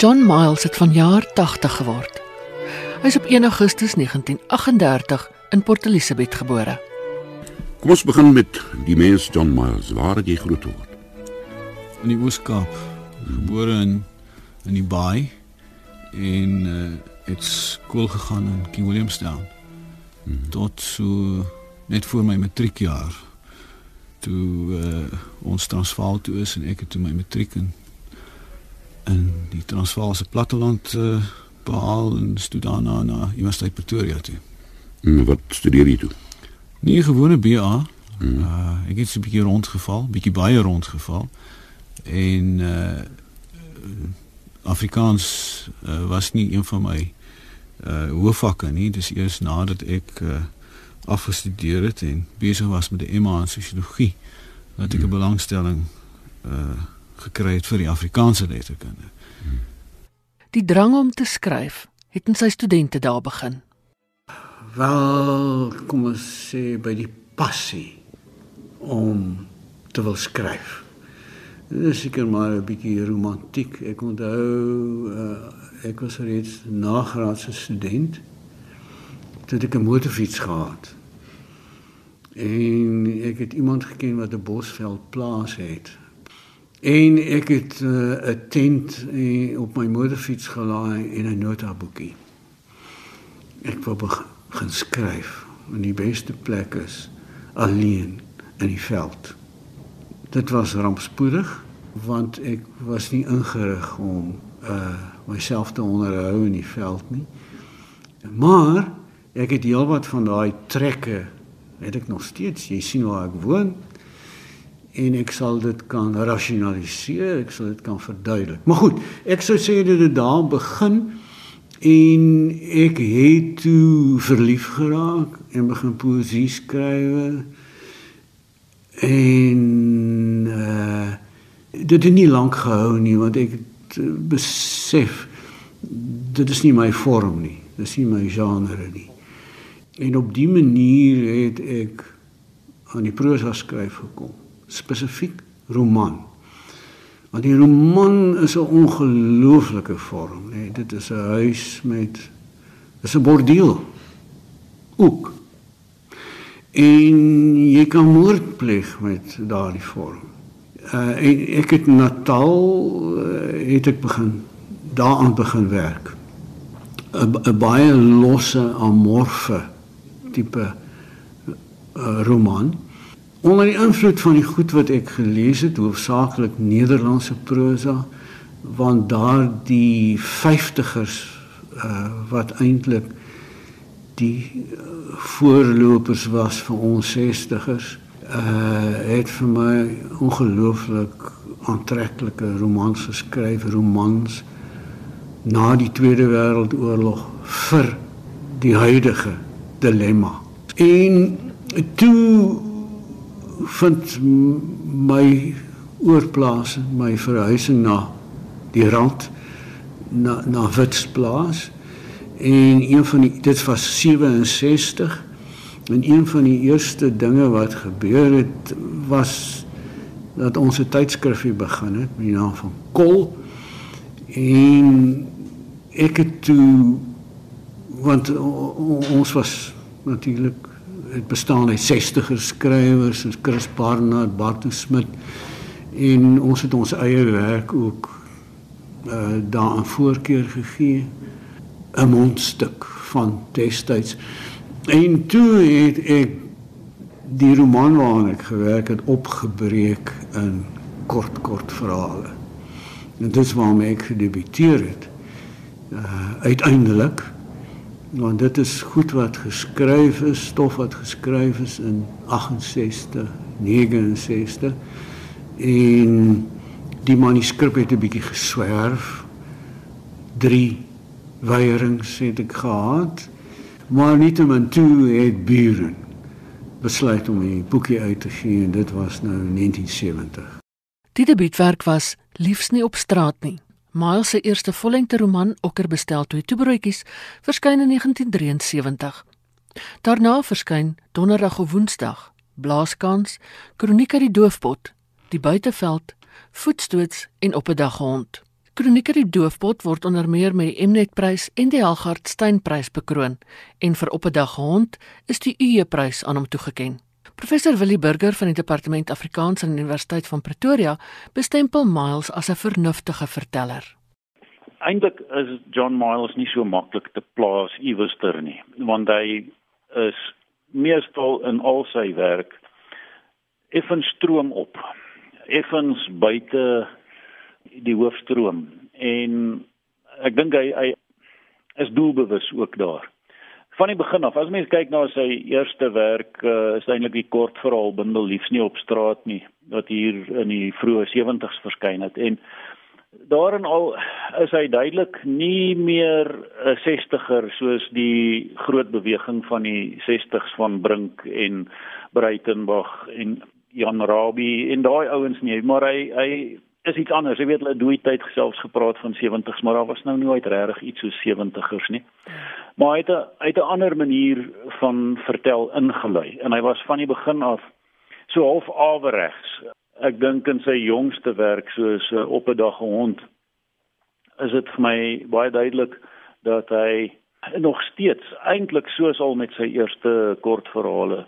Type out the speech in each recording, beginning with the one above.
John Miles het vanjaar 80 geword. Hy is op 1 Augustus 1938 in Port Elizabeth gebore. Kom ons begin met die mens John Miles. Waar het jy groot geword? In die Oos-Kaap, gebore in in die Baai en uh, het skool gegaan in King Williamstown. Hmm. Tot so net voor my matriekjaar toe uh, ons Transvaal toe is en ek het toe my matriek in in die Transvaalse platteland uh, behaal en toe daarna na Universiteit Pretoria toe. En wat studeer jy toe? Nie 'n gewone BA. Hmm. Uh, ek het so 'n bietjie rondgeval, bietjie baie rondgeval. En uh Afrikaans uh, was nie een van my uh hoofvakke nie. Dis eers nadat ek uh afgestudeer het en besig was met 'n MA in sosiologie dat ek 'n hmm. belangstelling uh gekry het vir die Afrikaanse letterkunde. Hmm. Die drang om te skryf het in sy studente daar begin. Wel, kom ons sê by die passie om te wil skryf. Dit is seker maar 'n bietjie romantiek. Ek onthou uh, ek was reeds nagraadse student toe ek 'n motorfiets gehad. En ek het iemand geken wat 'n Bosveld plaas het En ek het eh, 'n uh, tent uh, op my motorfiets gelaai en 'n notaboekie. Ek wou begin skryf in die beste plek is alleen in die veld. Dit was rampspoedig want ek was nie ingerig om uh myself te onderhou in die veld nie. Maar ek het heelwat van daai trekke het ek nog steeds. Jy sien waar ek woon en ek sal dit kan rasionaliseer, ek sal dit kan verduidelik. Maar goed, ek sou sê dit daar begin en ek het toe verlief geraak en begin poesie skryf. En uh dit het nie lank gehou nie want ek het uh, besef dit is nie my vorm nie. Dit is nie my genre nie. En op dië manier het ek aan die prosa skryf gekom spesifiek roman. Want die roman is 'n ongelooflike vorm, nê. Nee, dit is 'n huis met is 'n bordeel. Ook. En jy kan moord pleeg met daardie vorm. Uh en ek het Natal uh, het ek begin daaraan begin werk. 'n baie losse amorfe tipe uh, roman onder die invloed van die goed wat ek gelees het, hoofsaaklik Nederlandse prosa, want daar die 50ers uh, wat eintlik die uh, voorlopers was vir ons 60ers, uh, het vir my ongelooflik aantreklike romans geskryf, romans na die Tweede Wêreldoorlog vir die huidige dilemma. En toe vind my oorplaas my verhuising na die rand na na Witsplaas. En een van die dit was 67 en een van die eerste dinge wat gebeur het was dat ons 'n tydskrifie begin het met die naam van Kol. En ek het toe want ons was natuurlik het bestaan uit 60er skrywers soos Chris Barnard, Bartu Smit en ons het ons eie werk ook uh daaraan voorkeur gegee 'n mondstuk van destyds. En toe het ek die roman waaraan ek gewerk het opgebreek in kort kort verhale. En dit is waarmee ek gedebuteer het. Uh uiteindelik want dit is goed wat geskryf is, stof wat geskryf is in 68, 69 en die manuskrip het 'n bietjie geswerf. 3 weierings het ek gehad. Maar nietemin toe het Buren besluit om die boekie uit te gee en dit was nou 1970. Die debuutwerk was Liefs nie op straat nie. Miles se eerste vollengte roman Okker bestel twee toebroodjies verskyn in 1973. Daarna verskyn Donderdag of Woensdag, Blaaskans, Kronika die doofpot, Die buiteveld, Voetstoots en Op 'n dag hond. Kronieke die Doofpot word onder meer met die Mnet-prys en die Helgard Steyn-prys bekroon en vir op 'n dag hond is die UE-prys aan hom toegekend. Professor Willie Burger van die Departement Afrikaans aan die Universiteit van Pretoria bestempel Miles as 'n vernuftige verteller. Eindelik is John Miles nie so maklik te plaas iewerster nie, want hy is meestal in al sy werk effens stroom op effens buite die hoofstroom en ek dink hy hy is doelbewus ook daar van die begin af as mens kyk na sy eerste werk uh, is eintlik die kortverhaal bundel liefs nie op straat nie wat hier in die vroeë 70's verskyn het en daarin al is hy duidelik nie meer 'n 60er soos die groot beweging van die 60's van Brink en Breitenberg en Jan Rabie en daai ouens nie, maar hy hy is iets anders. Jy weet hulle het nooit tyd selfs gepraat van 70s, maar daar was nou nooit regtig iets so 70ers nie. Maar hy het 'n het 'n ander manier van vertel ingelei en hy was van die begin af so half averegs. Ek dink in sy jongste werk soos uh, op 'n dag gehond is dit vir my baie duidelik dat hy nog steeds eintlik soos al met sy eerste kortverhale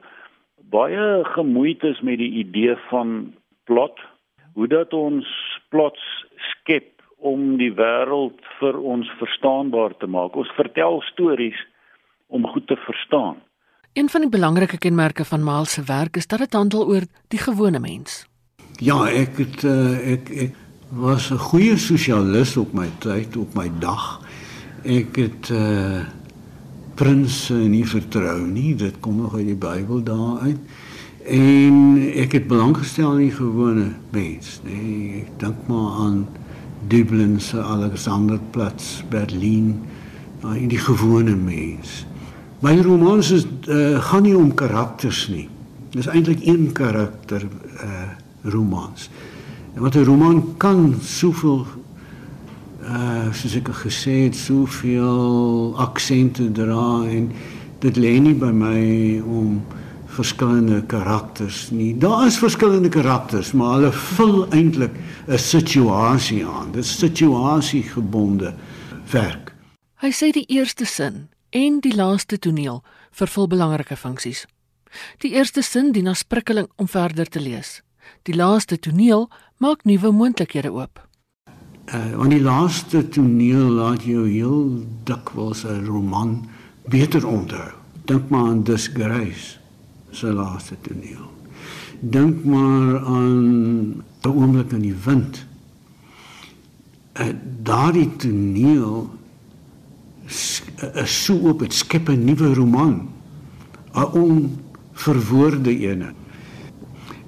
baie gemoeid is met die idee van plot, hoe dat ons plots skep om die wêreld vir ons verstaanbaar te maak. Ons vertel stories om goed te verstaan. Een van die belangrike kenmerke van Miles se werk is dat dit handel oor die gewone mens. Ja, ek het uh, ek ek was 'n goeie sosialis op my tyd, op my dag. Ek het uh prinse nie vertrou nie. Dit kom nog uit die Bybel daar uit. En ek het belang gestel in die gewone mens, nê. Nee, ek dink maar aan Dublin se Alexanderplatz, Berlin, maar in die gewone mens. My romans is uh, gaan nie om karakters nie. Dis eintlik een karakter uh romans. En wat 'n roman kan soveel uh soos ek gesê het soveel aksente dra en dit lê nie by my om verskillende karakters nie. Daar is verskillende karakters, maar hulle vul eintlik 'n situasie aan. Dit is situasiegebonde werk. Hy sê die eerste sin en die laaste toneel vervul belangrike funksies. Die eerste sin dien as prikkeling om verder te lees. Die laaste toneel maak nuwe moontlikhede oop. Uh, want die laaste toneel laat jou heel dikwels 'n roman beter onthou. Dink maar aan Disgrace, se laaste toneel. Dink maar aan 'n oomblik in die wind. Uh, daardie toneel is so op dit skep 'n nuwe roman. 'n onverwoorde ene.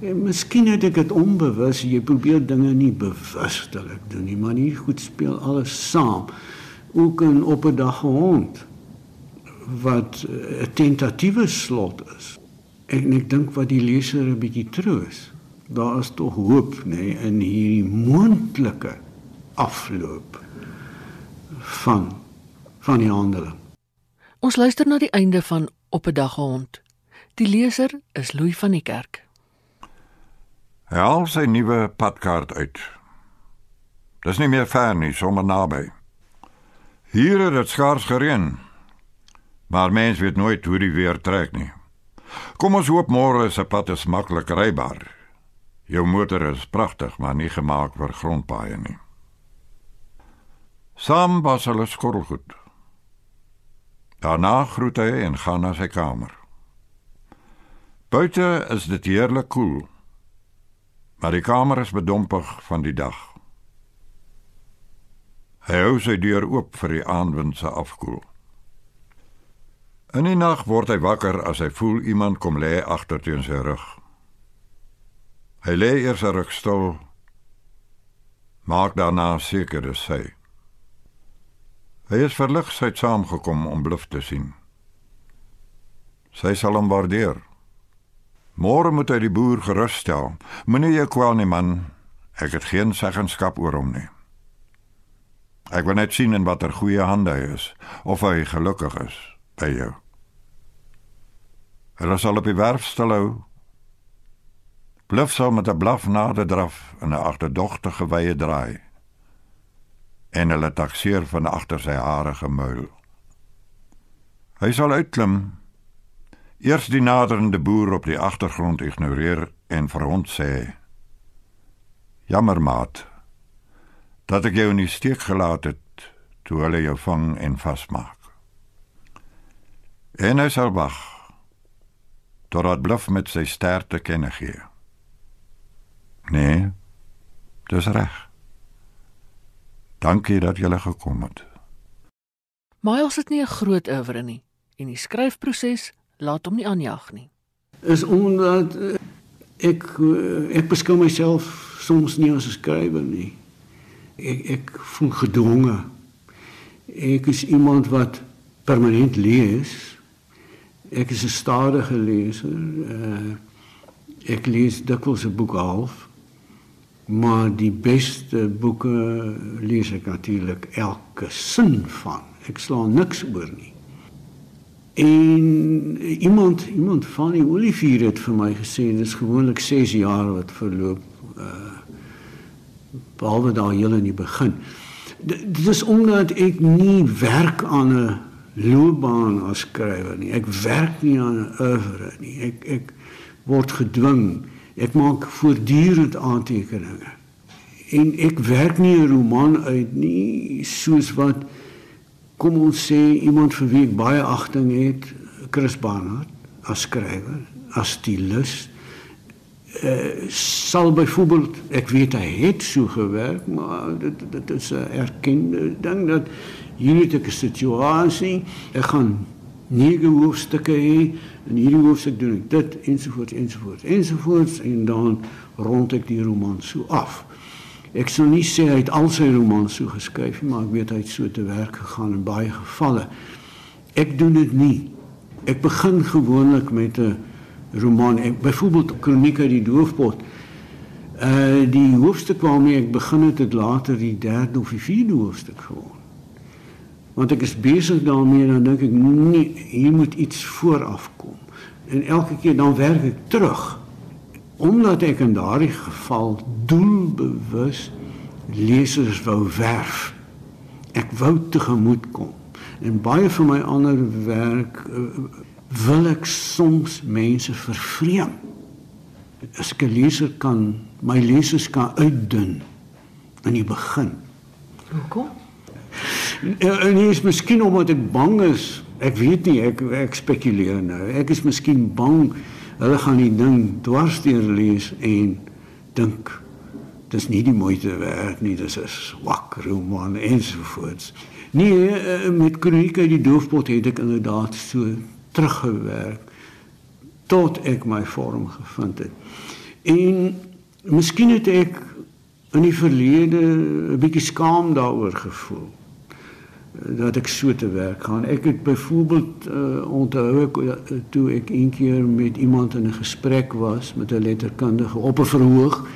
En miskien het ek dit onbewus, jy probeer dinge nie bewustelik doen nie, maar nie goed speel alles saam. Ook in op 'n dag gehond wat 'n tentatiewe slot is. En ek dink wat die leser 'n bietjie troos. Daar is tog hoop, nê, nee, in hierdie moontlike afloop van van die handeling. Ons luister na die einde van op 'n dag gehond. Die leser is Louis van die Kerk. Hy haal sy nuwe padkaart uit. Dis nie meer ver nie, sommer naby. Hier het dit skaars gereën. Maar mens weet nooit hoe die weer trek nie. Kom ons hoop môre se pad is maklik rybaar. Jou motor is pragtig, maar nie gemaak vir grondpaaie nie. Saam was hulle skorrelgoed. Daarna groet hy en gaan na sy kamer. Buite is dit heerlik koel. Cool maar die kamer is bedompig van die dag. Hy hou sy deur oop vir die aandwind se afkoel. In die nag word hy wakker as hy voel iemand kom lê agter teen sy rug. Hy lê eers ruk stil, maak daarna seker dis sy. Hy is verlig sy het saamgekom om bluf te sien. Sy sal hom waardeer. Môre moet hy die boer gerus stel. Moenie jou kwel nie man. Ek het geen seggenskap oor hom nie. Ek wil net sien in watter goeie hande hy is of hy gelukkig is by jou. Hulle sal op die werf stel hou. Bluf sal met 'n blaf nader draf en 'n agterdogtige wye draai. en hulle takseer van agter sy harige muil. Hy sal uitklim. Eers die naderende boer op die agtergrond ignoreer en vir hom sê: "Jammer maat dat ek jou in die steek gelaat het toe hulle jou vang en vasmaak." En hy sal wag totdat Bluff met sy ster te kenne gee. Nee, dis reg. Dankie dat jy gekom het. Miles het nie 'n groot oeuvre nie en die skryfproses laat hom nie aanjag nie. Is omdat eh, ek eh, ek beskou myself soms nie as 'n skrywer nie. Ek ek voel gedwonge. Ek is iemand wat permanent lees. Ek is 'n stadige leser. Uh, ek lees dikwels 'n boek half. Maar die beste boeke lees ek natuurlik elke sin van. Ek slaan niks oor nie. En iemand iemand van die Olivier het vir my gesê dis gewoonlik 6 jaar wat verloop uh behalwe daar heel in die begin. Dit is omdat ek nie werk aan 'n loopbaan as skrywer nie. Ek werk nie aan 'n oeuvre nie. Ek ek word gedwing Ek maak voortdurend aantekeninge. En ek werk nie 'n roman uit nie soos wat kom ons sê iemand vir wie ek baie agting het, Chris Barnard as skrywer, as stilus. Uh, sal byvoorbeeld ek weet hy het so gewerk maar dit dit is 'n erkende ding dat hier het ek 'n situasie ek gaan nege hoofstukke hê en hierdie hoofstuk doen ek dit ensovoorts ensovoorts ensovoorts en dan rond ek die roman so af. Ek sou nie sê hy het al sy romans so geskryf nie, maar ek weet hy het so te werk gegaan in baie gevalle. Ek doen dit nie. Ek begin gewoonlik met 'n roman, byvoorbeeld Kroniek uit die Doofpot. Uh die hoofstuk waarmee ek begin het, het later die derde of die vierde hoofstuk geword want ek is besig daarmee dan dink ek nee hier moet iets vooraf kom en elke keer dan werk ek terug omdat ek in daardie geval doelbewus lesers wou werf. Ek wou tegemoet kom. En baie van my ander werk uh, wil ek soms mense vervreem. As ek 'n leser kan my lesers kan uitdun in die begin. Hoekom En, en hier is miskien omdat ek bang is. Ek weet nie, ek ek spekuleer nou. Ek is miskien bang hulle gaan die ding dwarsdeur lees en dink dis nie die moeite werd nie, dis 'n swak roman ensovoorts. Nee, eh, met kroniek uit die doofpot het ek inderdaad so teruggewerk tot ek my vorm gevind het. En miskien het ek in die verlede 'n bietjie skaam daaroor gevoel dat ek so te werk gaan. Ek het byvoorbeeld uh, onthou ek uh, toe ek een keer met iemand in 'n gesprek was met 'n letterkundige op 'n verhoog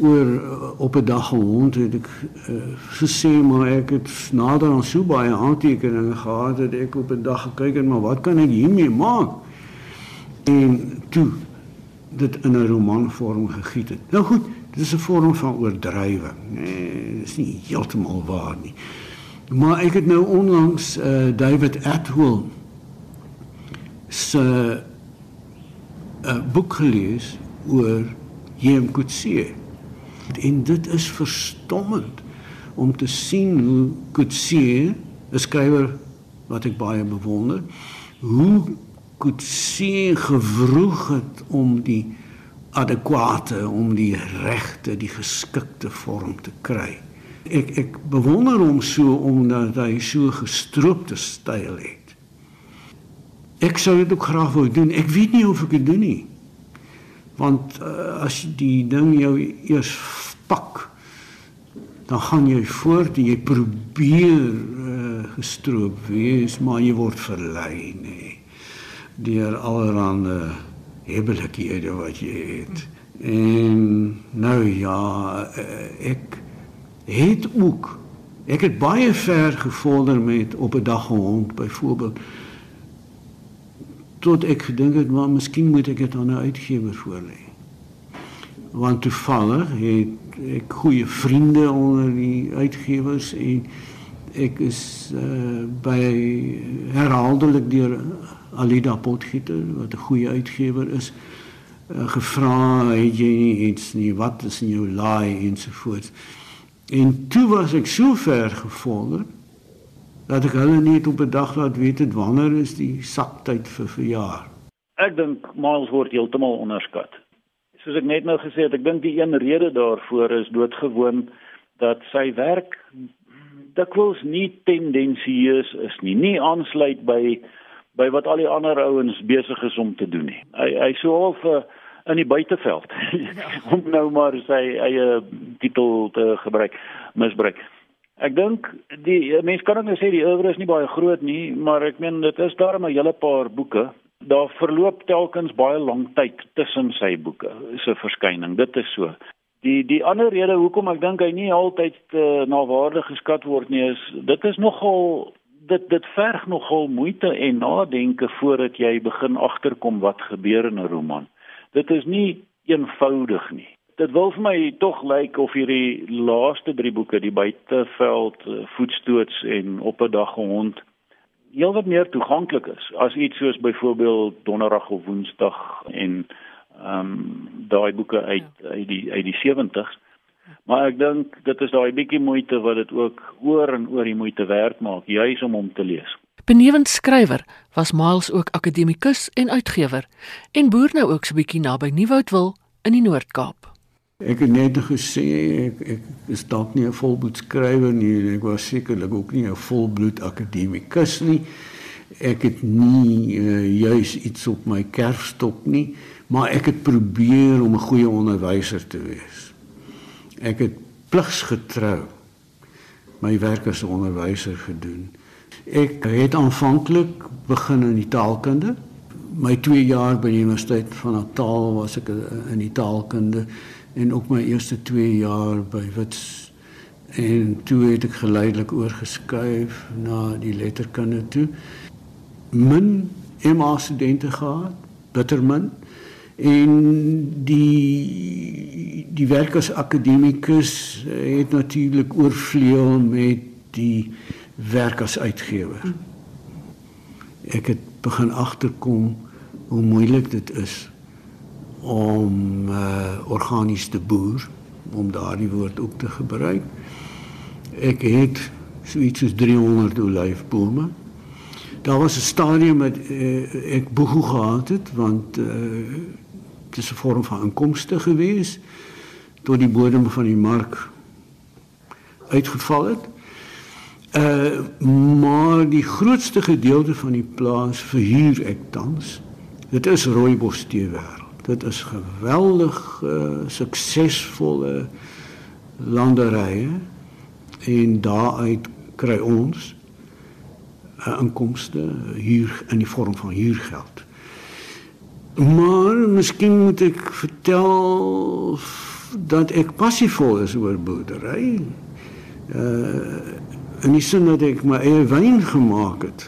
oor uh, op 'n dag gehond het ek uh, gesê maar ek het nader aan so baie aantekeninge gehad dat ek op 'n dag gekyk het maar wat kan ek hiermee maak? En toe dit in 'n romanvorm gegiet het. Nou goed, dit is 'n vorm van oordrywing. Nee, dit is nie heeltemal waar nie. Maar ek het nou onlangs uh, David Atwell se 'n uh, boek gelees oor Jem Kutsie. En dit is verstommend om te sien hoe Kutsie, 'n skrywer wat ek baie bewonder, hoe Kutsie gewroeg het om die adequate, om die regte, die geskikte vorm te kry ek ek bewonder hom so omdat hy so gestroopte styl het. Ek sou dit ook graag wou doen. Ek weet nie of ek dit doen nie. Want uh, as die ding jou eers pak, dan gaan jy voort en jy probeer uh, gestroop wees, maar jy word verlei nê. Deur allerlei hebbelikhede wat jy het. En nou ja, uh, ek het ook ek het baie ver gevorder met op 'n dag gehond byvoorbeeld tot ek gedink het maar miskien moet ek dit aan 'n uitgewer voorlê want toevallig het ek goeie vriende onder die uitgewers en ek is uh, by herhaaldelik deur Alida Potgieter wat 'n goeie uitgewer is uh, gevra het jy nie iets nie wat is in jou laai? ensovoorts en toe was ek so ver gevorder dat ek hulle net op 'n dag laat weet het wanneer is die saktyd vir verjaar ek dink Miles word heeltemal onderskat soos ek net nou gesê het ek dink die een rede daarvoor is doodgewoon dat sy werk dikwels nie tendensieus is nie, nie aansluit by by wat al die ander ouens besig is om te doen nie. Hy hy sou half uh, in die buiteveld ja. om nou maar sy eie titel te gebruik, misbruik. Ek dink die mense kan nou sê die oeuvre is nie baie groot nie, maar ek meen dit is daar 'n hele paar boeke. Daar verloop telkens baie lank tyd tussen sy boeke se verskyning. Dit is so. Die die ander rede hoekom ek dink hy nie altyd uh, na waarde geskat word nie is dit is nogal dit dit verg nogal moeite en nadenke voordat jy begin agterkom wat gebeur in 'n roman. Dit is nie eenvoudig nie. Dit wil vir my tog lyk of hierdie laaste drie boeke, die buiteveld, eh, voetstoots en op 'n dag gehond heelwat meer toeganklik is as iets soos byvoorbeeld Donderdag of Woensdag en ehm um, daai boeke uit ja. uit die uit die 70s. Maar ek dink dit is daai bietjie moeite wat dit ook oor en oor die moeite werd maak juis om hom te lees. Benewens skrywer was Miles ook akademikus en uitgewer en boer nou ook so bietjie naby Nieuwoudtwil in die Noord-Kaap. Ek het net gesê ek ek is dalk nie 'n volbloed skrywer nie en ek was sekerlik ook nie 'n volbloed akademikus nie. Ek het nie uh, juis iets op my kerfstok nie maar ek het probeer om 'n goeie onderwyser te wees. Ek het pligsgetrou my werk as onderwyser gedoen. Ek het aanvanklik begin in die taalkunde. My 2 jaar by die Universiteit van Natal was ek in die taalkunde en ook my eerste 2 jaar by Wits en toe het ek geleidelik oorgeskuif na die letterkunde toe. Min MA studente gehad, bittermin en die die werk as akademikus het natuurlik oorvleuel met die werk as uitgewer. Ek het begin agterkom hoe moeilik dit is om uh, organies te boer om daardie woord ook te gebruik. Ek het so iets soos 300 olyfbome. Daar was 'n stadium met uh, ek boeg gehad het want uh, dit is 'n vorm van inkomste gewees tot die bodem van die mark uitgeval het. Uh maar die grootste gedeelte van die plaas verhuur ek tans. Dit is rooibos te wêreld. Dit is geweldig uh, suksesvolle landerye en daaruit kry ons uh, inkomste huur in die vorm van huurgeld. Maar miskien moet ek vertel dat ek passievol is oor boerdery. Uh in die sin dat ek my eie wyn gemaak het.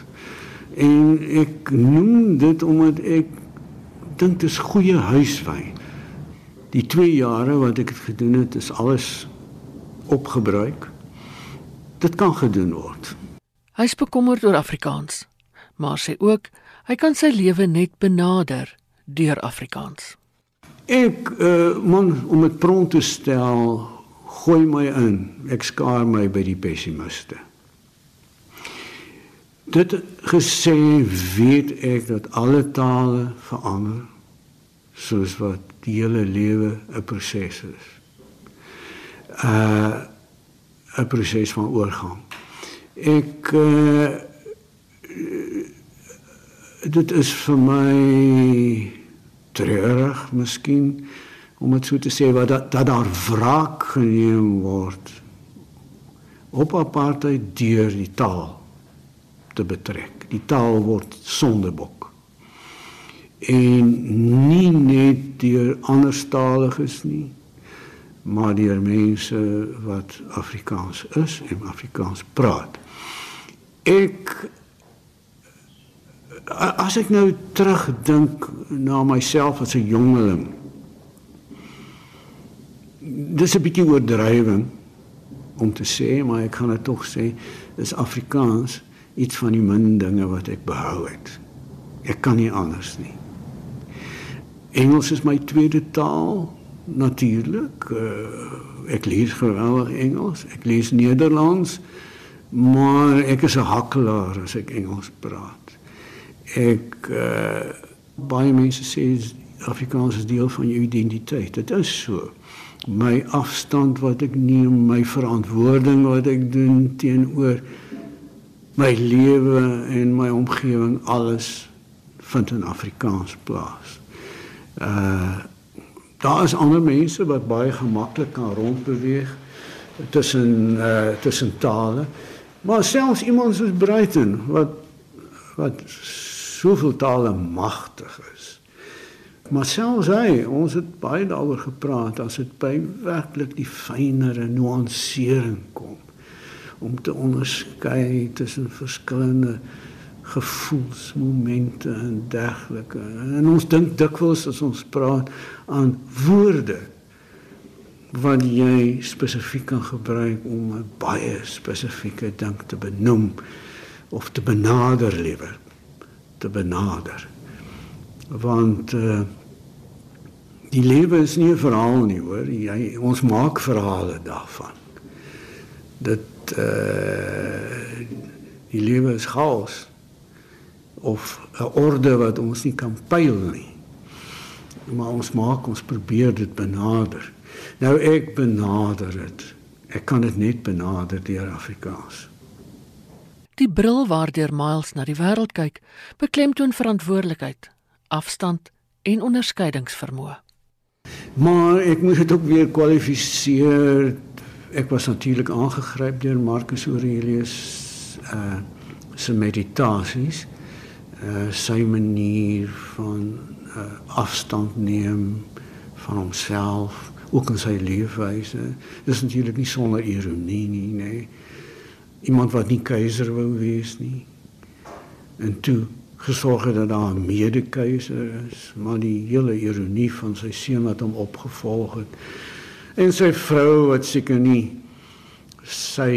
En ek noem dit omdat ek dink dit is goeie huiswyn. Die 2 jare wat ek dit gedoen het, is alles opgebruik. Dit kan gedoen word. Hy is bekommerd oor Afrikaans, maar sê ook hy kan sy lewe net benader deur Afrikaans. Ek uh, man om dit pront te stel, gooi my in. Ek skaar my by die pessimiste. Dit gesê weet ek dat alle tale verander soos wat die hele lewe 'n proses is. Uh 'n proses van oorgang. Ek uh dit is vir my treurig miskien om dit so te sê wat dat, dat daar wraak geneem word op apartheid deur die taal te betrek. Die taal word sondebok. En nie net deur anderstaliges nie, maar deur mense wat Afrikaans is en Afrikaans praat. Ek as ek nou terugdink na myself as 'n jongeling dis 'n bietjie oordrywing om te sê, maar ek kan dit tog sê, is Afrikaans iets van die min dinge wat ek behou het. Ek kan nie anders nie. Engels is my tweede taal natuurlik. Uh, ek lees geweldig Engels. Ek lees Nederlands. Maar ek is 'n hakkelaar as ek Engels praat. Ek uh, baie mense sê Afrikaans is deel van jou identiteit. Dit is so. My afstand wat ek neem, my verantwoording wat ek doen teenoor my lewe en my omgewing alles vind in Afrikaans plaas. Uh daar is ander mense wat baie gemaklik kan rondbeweeg tussen uh tussen tale. Maar selfs iemand soos Bruiten wat wat soveel tale magtig is. Maar selfs hy, ons het baie daaroor gepraat as dit by werklik die fynere nuansering kom om te onderskei tussen verskillende gevoelsmomente en dergelike. En ons dink dikwels as ons praat aan woorde wat jy spesifiek kan gebruik om 'n baie spesifieke ding te benoem of te benader liewer te benader. Want uh, die lewe is nie 'n verhaal nie, hoor. Jy ons maak verhale daarvan. Dit uh die lewe is chaos of 'n orde wat ons nie kan pyl nie. Maar ons maak ons probeer dit benader. Nou ek benader dit. Ek kan dit net benader deur Afrikaans. Die bril waardeur Miles na die wêreld kyk, beklemtoon verantwoordelikheid, afstand en onderskeidingsvermoë. Maar ek moet dit ook weer kwalifiseer. Ek was natuurlik aangegryp deur Marcus Aurelius uh se meditasies uh, sy manier van uh, afstand neem van homself ook in sy leefwyse dis natuurlik nie sonder ironie nie nê nee. iemand wat nie keiser wou wees nie en toe gesorg het dat daar 'n mede-keiser is maar die hele ironie van sy seun wat hom opgevolg het en sy vrou wat seker nie sy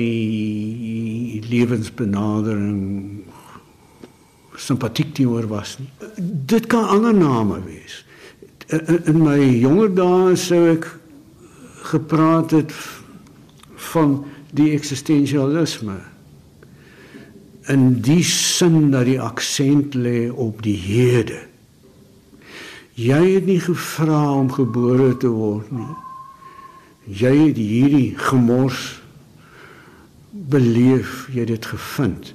lewensbenadering simpatiek teenoor was nie. Dit kan ander name wees. In, my jonger dae sou ek gepraat het van die eksistensialisme. In die sin dat die aksent lê op die hede. Jy het nie gevra om gebore te word nie. Jy het hierdie gemors beleef, jy het dit gevind.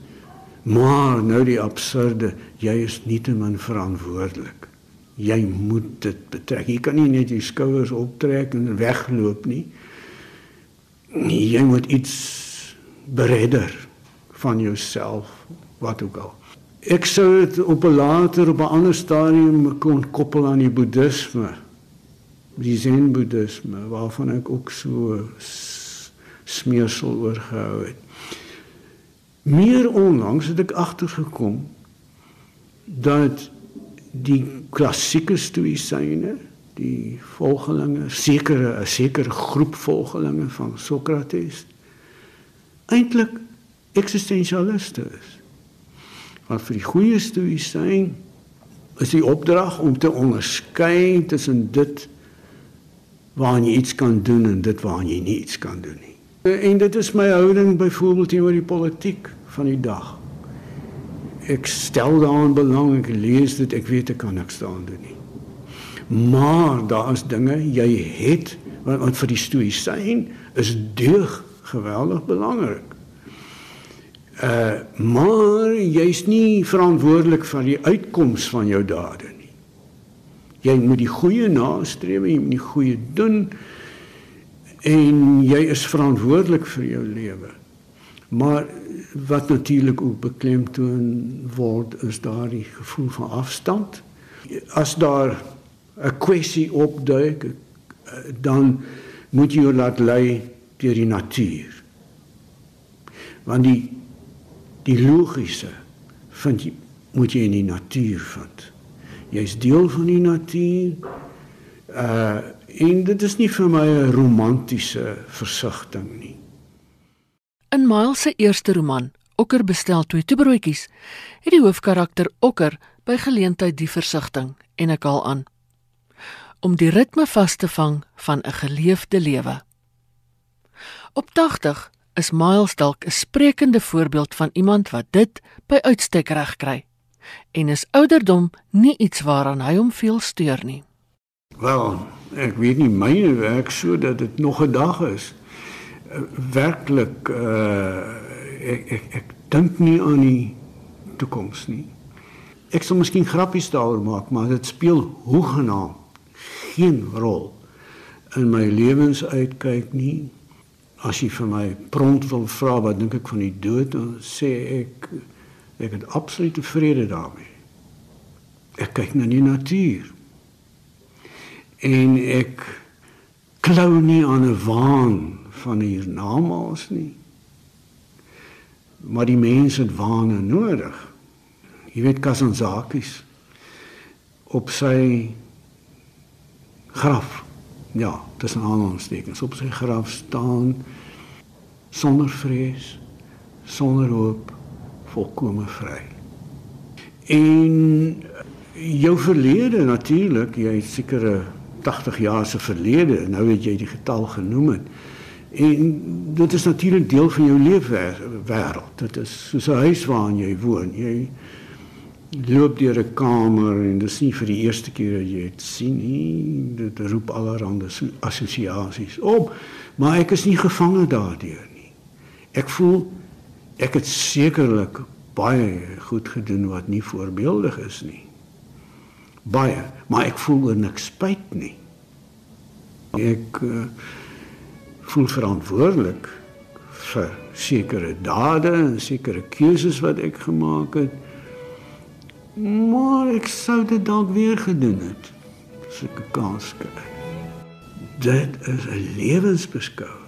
Maar nou die absurde, jy is nietemin verantwoordelik. Jy moet dit betrek. Jy kan nie net jou skouers optrek en wegloop nie. Jy moet iets beredder van jouself, wat ook al. Ek sou dit op 'n later op 'n ander stadium kon koppel aan die boeddhisme. Die zen boeddhisme waarvan ek ook so smeersel oorgehou het. Meer onlangs het ek agtergekom dat die klassieke stoïsyne, die volgelinge, sekere 'n sekere groep volgelinge van Sokrates eintlik eksistensialiste is. Want vir die goeie stoïsyn is die opdrag om te onderskei tussen dit waaraan jy iets kan doen en dit waaraan jy nie iets kan doen nie. En dit is my houding byvoorbeeld teenoor die politiek van die dag. Ek stel daaraan belang, ek lees dit, ek weet ek kan niks daaraan doen nie. Maar daar is dinge jy het wat, wat vir die stoïsyn is deug geweldig belangrik. Uh maar jy's nie verantwoordelik vir die uitkoms van jou dade nie. Jy moet die goeie nastreef, jy moet die goeie doen en jy is verantwoordelik vir jou lewe. Maar wat natuurlik ook beklemtoon word is daardie gevoel van afstand. As daar 'n kwessie opduik, dan moet jy laat lei deur die natuur. Want die die logiese vind jy moet jy in die natuur vind. Jy's deel van die natuur. Uh en dit is nie vir my 'n romantiese versigtiging nie. In Miles se eerste roman, Okker bestel twee toebroodjies, het die hoofkarakter Okker by geleentheid die versigtiging en ek haal aan om die ritme vas te vang van 'n geleefde lewe. Op 80 is Miles dalk 'n sprekende voorbeeld van iemand wat dit by uitstek reg kry en is ouderdom nie iets waaraan hy hom veel steur nie. Wel, ek weet nie myne werk so dat dit nog 'n dag is. Werklik uh ek ek ek dink nie aan die toekoms nie. Ek sal miskien grappies daaroor maak, maar dit speel hoegenaamd geen rol in my lewensuitkyk nie. As jy vir my prompt wil vra wat dink ek van die dood, dan sê ek ek het absoluut tevrede daarmee. Ek kyk na die natuur. En ek klou nie aan 'n waan van hiernamaals nie. Maar die mense het waane nodig. Jy weet Kazantzakis op sy graf. Ja, tussen aanhalingstekens op sy graf staan sonder vrees, sonder hoop, volkome vry. En jou verlede natuurlik, jy het sekere 80 jaar se verlede, nou het jy die getal genoem het. En dit is natuurlik deel van jou lewe wêreld. Dit is soos 'n huis waarin jy woon. Jy loop deur 'n kamer en dis nie vir die eerste keer dat jy dit sien nie. Dit roep allerlei assosiasies op, maar ek is nie gevange daardeur nie. Ek voel ek het sekerlik baie goed gedoen wat nie voorbeeldig is nie. Baie, maar ek voel er niks spyt nie. Ek uh, voel verantwoordelik vir sekere dade en sekere keuses wat ek gemaak het. Maar ek sou dit dalk weer gedoen het as ek 'n kans kry. Dit is 'n lewensbeskou.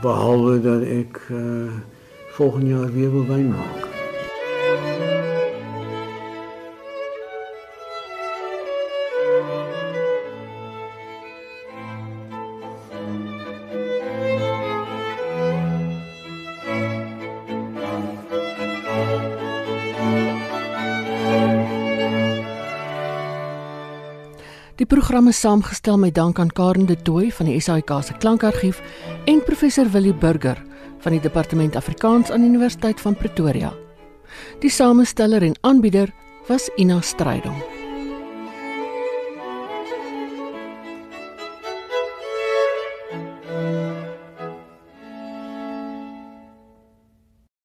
Behalwe dat ek uh, volgende jaar weer wil wyn maak. Program is saamgestel met dank aan Karen de Tooy van die SAIK se klankargief en professor Willie Burger van die Departement Afrikaans aan Universiteit van Pretoria. Die samesteller en aanbieder was Ina Strydom.